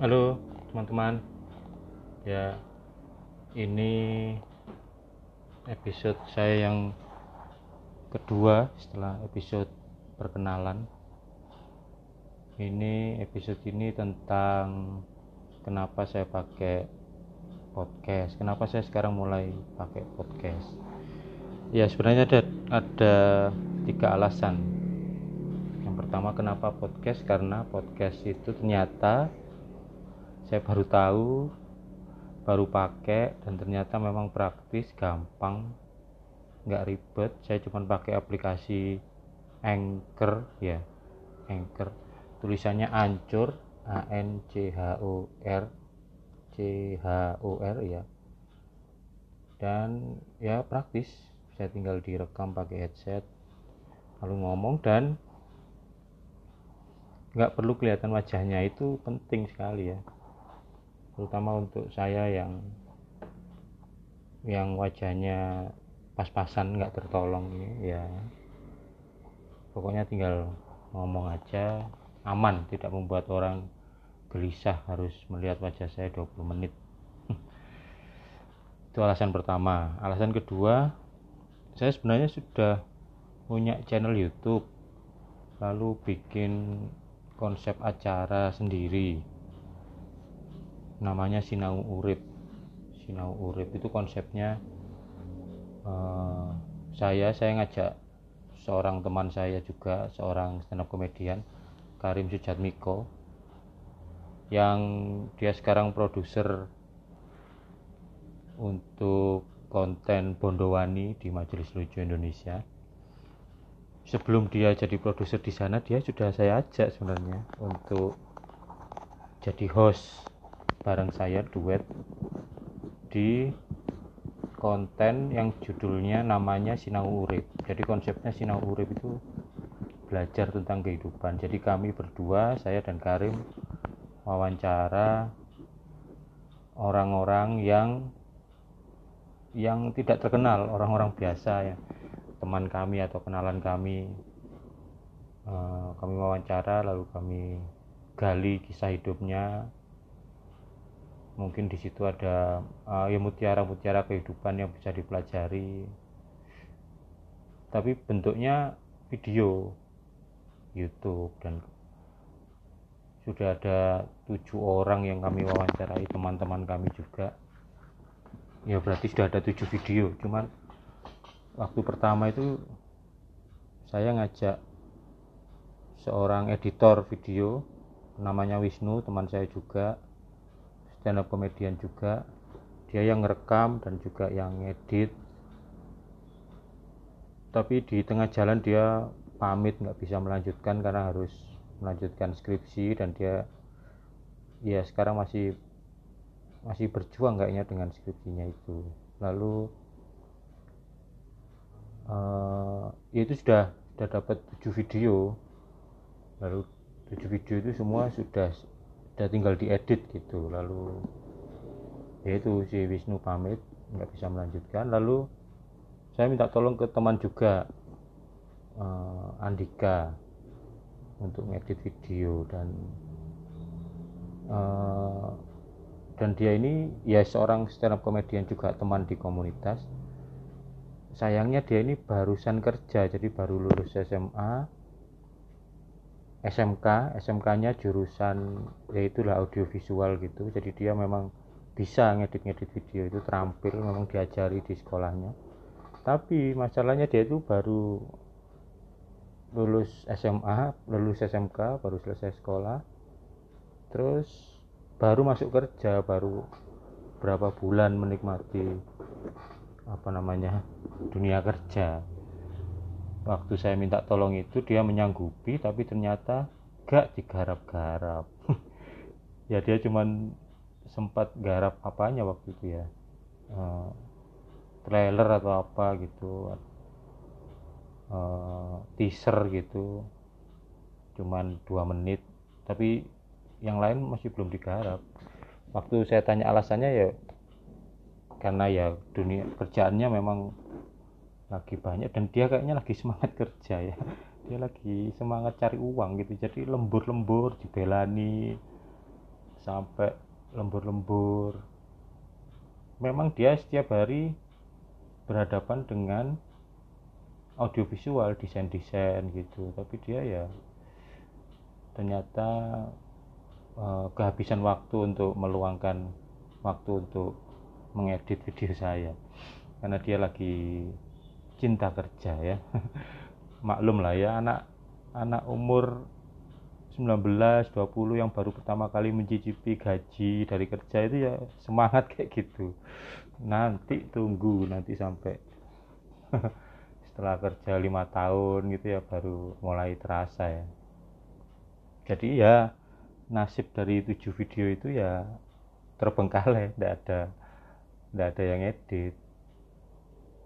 Halo teman-teman. Ya Ini Episode saya yang Kedua setelah episode Perkenalan. Ini episode ini tentang Kenapa saya pakai Podcast. Kenapa saya sekarang mulai pakai podcast? Ya sebenarnya ada Ada tiga alasan. Yang pertama kenapa podcast? Karena podcast itu ternyata saya baru tahu baru pakai dan ternyata memang praktis gampang nggak ribet. Saya cuma pakai aplikasi Anchor ya Anchor. Tulisannya Ancur A N C H O R C H O R ya. Dan ya praktis. Saya tinggal direkam pakai headset lalu ngomong dan nggak perlu kelihatan wajahnya. Itu penting sekali ya terutama untuk saya yang yang wajahnya pas-pasan nggak tertolong ya. Pokoknya tinggal ngomong aja aman tidak membuat orang gelisah harus melihat wajah saya 20 menit. Itu alasan pertama. Alasan kedua saya sebenarnya sudah punya channel YouTube lalu bikin konsep acara sendiri namanya Sinau Urip. Sinau Urip itu konsepnya uh, saya saya ngajak seorang teman saya juga seorang stand up komedian Karim Sujatmiko yang dia sekarang produser untuk konten Bondowani di Majelis Lucu Indonesia. Sebelum dia jadi produser di sana dia sudah saya ajak sebenarnya untuk jadi host bareng saya duet di konten yang judulnya namanya Sinau Urip. Jadi konsepnya Sinau Urip itu belajar tentang kehidupan. Jadi kami berdua, saya dan Karim wawancara orang-orang yang yang tidak terkenal, orang-orang biasa ya. Teman kami atau kenalan kami uh, kami wawancara lalu kami gali kisah hidupnya mungkin di situ ada uh, ya mutiara-mutiara kehidupan yang bisa dipelajari. Tapi bentuknya video YouTube dan sudah ada tujuh orang yang kami wawancarai teman-teman kami juga. Ya berarti sudah ada tujuh video. Cuman waktu pertama itu saya ngajak seorang editor video namanya Wisnu teman saya juga up komedian juga. Dia yang ngerekam dan juga yang ngedit. Tapi di tengah jalan dia pamit nggak bisa melanjutkan karena harus melanjutkan skripsi dan dia ya sekarang masih masih berjuang kayaknya dengan skripsinya itu. Lalu uh, itu sudah sudah dapat tujuh video. Lalu tujuh video itu semua sudah udah tinggal diedit gitu. Lalu yaitu si Wisnu pamit nggak bisa melanjutkan. Lalu saya minta tolong ke teman juga uh, Andika untuk ngedit video dan uh, dan dia ini ya seorang stand up komedian juga teman di komunitas. Sayangnya dia ini barusan kerja jadi baru lulus SMA SMK SMK-nya jurusan yaitulah audiovisual gitu. Jadi dia memang bisa ngedit-ngedit video itu terampil memang diajari di sekolahnya. Tapi masalahnya dia itu baru lulus SMA lulus SMK baru selesai sekolah. Terus baru masuk kerja baru berapa bulan menikmati apa namanya dunia kerja waktu saya minta tolong itu dia menyanggupi tapi ternyata gak digarap-garap. Ya dia cuman sempat garap apanya waktu itu ya. Uh, trailer atau apa gitu. Uh, teaser gitu. Cuman dua menit. Tapi yang lain masih belum digarap. Waktu saya tanya alasannya ya karena ya dunia kerjaannya memang lagi banyak dan dia kayaknya lagi semangat kerja ya. Dia lagi semangat cari uang gitu. Jadi lembur-lembur dibelani sampai lembur-lembur. Memang dia setiap hari berhadapan dengan audiovisual desain-desain gitu. Tapi dia ya ternyata uh, kehabisan waktu untuk meluangkan waktu untuk mengedit video saya. Karena dia lagi cinta kerja ya. Maklum lah ya anak anak umur 19 20 yang baru pertama kali mencicipi gaji dari kerja itu ya semangat kayak gitu. Nanti tunggu nanti sampai setelah kerja lima tahun gitu ya baru mulai terasa ya. Jadi ya nasib dari tujuh video itu ya terbengkalai tidak ada tidak ada yang edit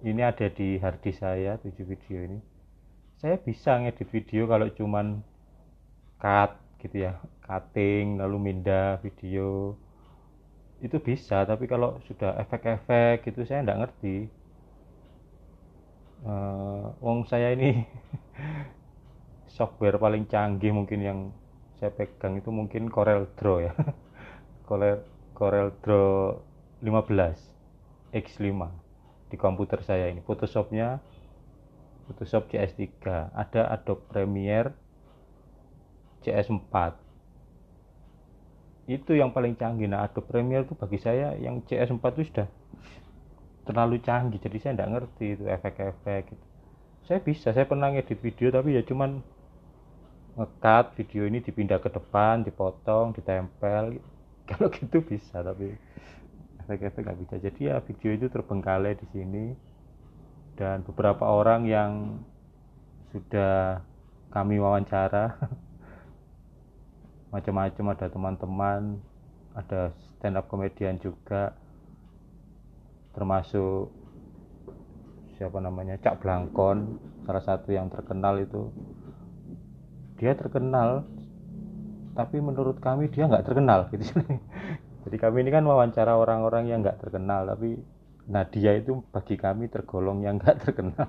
ini ada di harddisk saya tujuh video ini. Saya bisa ngedit video kalau cuman cut gitu ya cutting lalu mindah video. Itu bisa tapi kalau sudah efek-efek gitu saya nggak ngerti. Uh, wong saya ini software paling canggih mungkin yang saya pegang itu mungkin Corel Draw ya. Corel Corel Draw 15 X5 di komputer saya ini. Photoshopnya Photoshop CS3 ada Adobe Premiere CS4 itu yang paling canggih. Nah Adobe Premiere itu bagi saya yang CS4 itu sudah terlalu canggih. Jadi saya tidak ngerti itu efek-efek gitu. saya bisa saya pernah ngedit video tapi ya cuman ngekat video ini dipindah ke depan dipotong ditempel. Kalau gitu bisa tapi efek-efek nggak bisa. Jadi ya video itu terbengkalai di sini. Dan beberapa orang yang sudah kami wawancara macam-macam ada teman-teman ada stand up komedian juga termasuk siapa namanya Cak Blangkon salah satu yang terkenal itu. Dia terkenal tapi menurut kami dia nggak terkenal gitu jadi kami ini kan wawancara orang-orang yang nggak terkenal tapi Nadia itu bagi kami tergolong yang nggak terkenal.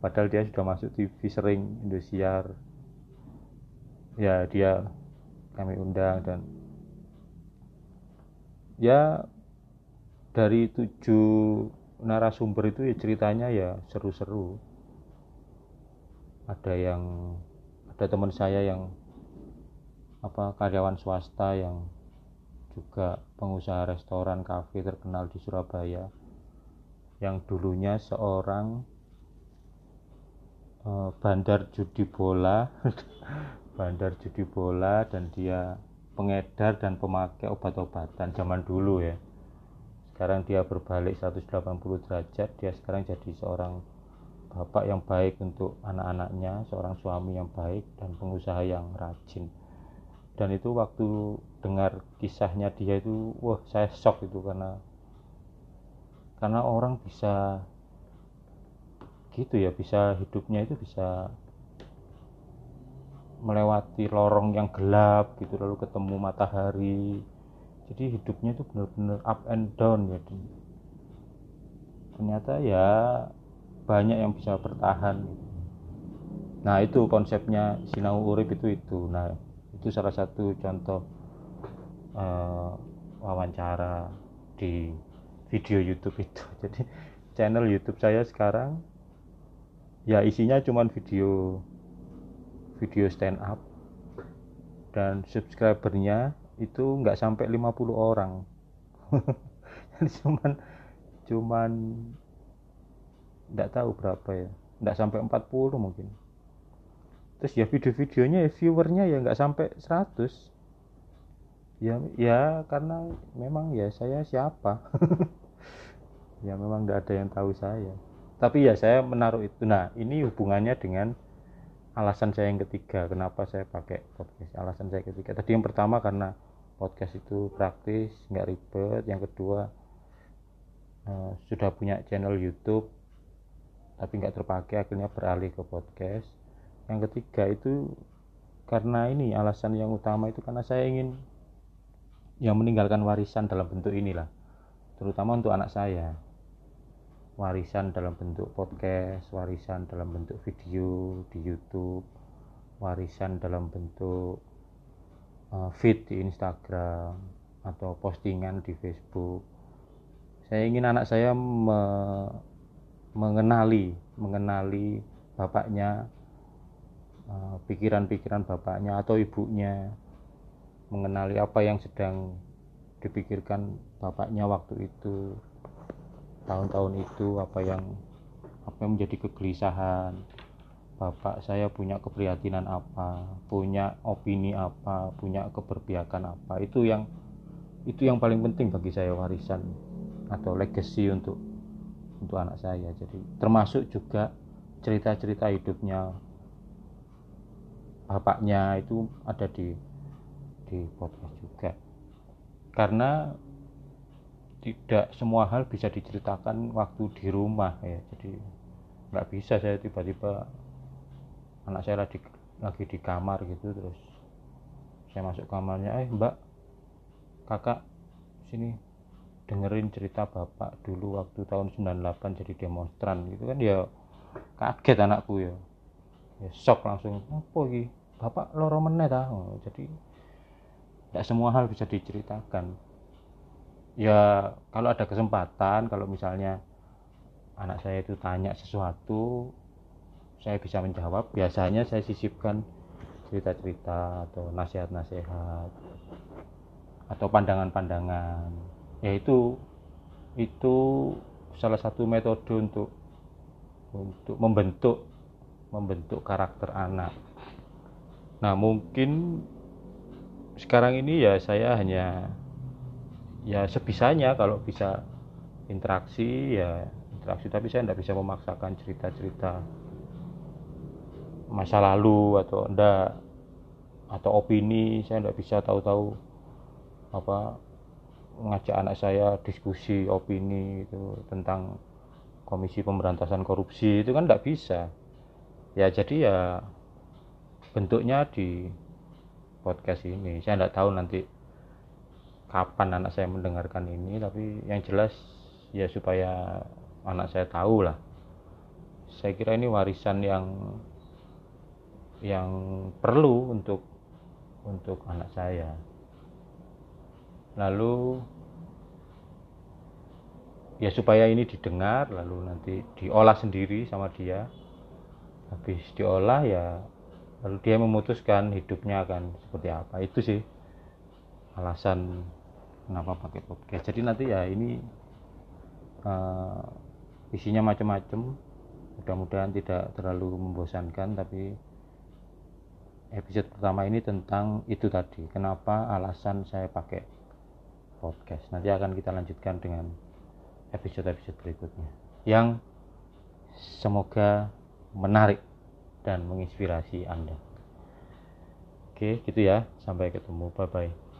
Padahal dia sudah masuk TV sering Indosiar. Ya dia kami undang dan ya dari tujuh narasumber itu ya ceritanya ya seru-seru. Ada yang ada teman saya yang apa karyawan swasta yang juga pengusaha restoran kafe terkenal di Surabaya. Yang dulunya seorang uh, bandar judi bola bandar judi bola dan dia pengedar dan pemakai obat-obatan zaman dulu ya. Sekarang dia berbalik 180 derajat dia sekarang jadi seorang bapak yang baik untuk anak-anaknya seorang suami yang baik dan pengusaha yang rajin dan itu waktu dengar kisahnya dia itu wah saya shock itu karena karena orang bisa gitu ya bisa hidupnya itu bisa melewati lorong yang gelap gitu lalu ketemu matahari. Jadi hidupnya itu benar-benar up and down ya ternyata ya banyak yang bisa bertahan. Nah itu konsepnya sinau urip itu itu. Nah itu salah satu contoh uh, wawancara di video YouTube itu. Jadi channel YouTube saya sekarang ya isinya cuman video video stand up. Dan subscribernya itu nggak sampai 50 orang. Jadi cuman cuman nggak tahu berapa ya. Nggak sampai 40 mungkin terus ya video-videonya ya viewernya ya nggak sampai 100 ya ya karena memang ya saya siapa? Ya memang nggak ada yang tahu saya. Tapi ya saya menaruh itu. Nah ini hubungannya dengan alasan saya yang ketiga. Kenapa saya pakai podcast? Alasan saya ketiga. Tadi yang pertama karena podcast itu praktis nggak ribet. Yang kedua uh, sudah punya channel YouTube tapi nggak terpakai. Akhirnya beralih ke podcast yang ketiga itu karena ini alasan yang utama itu karena saya ingin yang meninggalkan warisan dalam bentuk inilah terutama untuk anak saya. Warisan dalam bentuk podcast, warisan dalam bentuk video di YouTube, warisan dalam bentuk uh, feed di Instagram atau postingan di Facebook. Saya ingin anak saya me mengenali mengenali bapaknya pikiran-pikiran bapaknya atau ibunya mengenali apa yang sedang dipikirkan bapaknya waktu itu tahun-tahun itu apa yang apa yang menjadi kegelisahan. Bapak saya punya keprihatinan apa punya opini apa punya keberpihakan apa. Itu yang itu yang paling penting bagi saya warisan atau legacy untuk untuk anak saya. Jadi termasuk juga cerita-cerita hidupnya bapaknya itu ada di di podcast juga. Karena tidak semua hal bisa diceritakan waktu di rumah ya. Jadi nggak bisa saya tiba-tiba anak saya lagi lagi di kamar gitu terus saya masuk kamarnya eh mbak kakak sini dengerin cerita bapak dulu waktu tahun 98 jadi demonstran gitu kan. Ya kaget anakku ya. Ya shock langsung apa lagi bapak loro meneh oh, jadi tidak semua hal bisa diceritakan. Ya kalau ada kesempatan kalau misalnya anak saya itu tanya sesuatu saya bisa menjawab. Biasanya saya sisipkan cerita-cerita atau nasihat-nasihat atau pandangan-pandangan. Yaitu itu salah satu metode untuk untuk membentuk membentuk karakter anak nah mungkin sekarang ini ya saya hanya ya sebisanya kalau bisa interaksi ya interaksi. Tapi saya tidak bisa memaksakan cerita-cerita masa lalu atau enggak atau opini. Saya tidak bisa tahu-tahu apa mengajak anak saya diskusi opini itu tentang komisi pemberantasan korupsi. Itu kan tidak bisa. Ya jadi ya bentuknya di podcast ini. Saya tidak tahu nanti kapan anak saya mendengarkan ini tapi yang jelas ya supaya anak saya tahu lah. Saya kira ini warisan yang yang perlu untuk untuk anak saya. Lalu ya supaya ini didengar lalu nanti diolah sendiri sama dia. Habis diolah ya lalu dia memutuskan hidupnya akan seperti apa. Itu sih alasan kenapa pakai podcast. Jadi nanti ya ini uh, isinya macam-macam. Mudah-mudahan tidak terlalu membosankan tapi episode pertama ini tentang itu tadi. Kenapa alasan saya pakai podcast. Nanti akan kita lanjutkan dengan episode-episode berikutnya. Yang semoga menarik dan menginspirasi Anda. Oke gitu ya. Sampai ketemu. Bye bye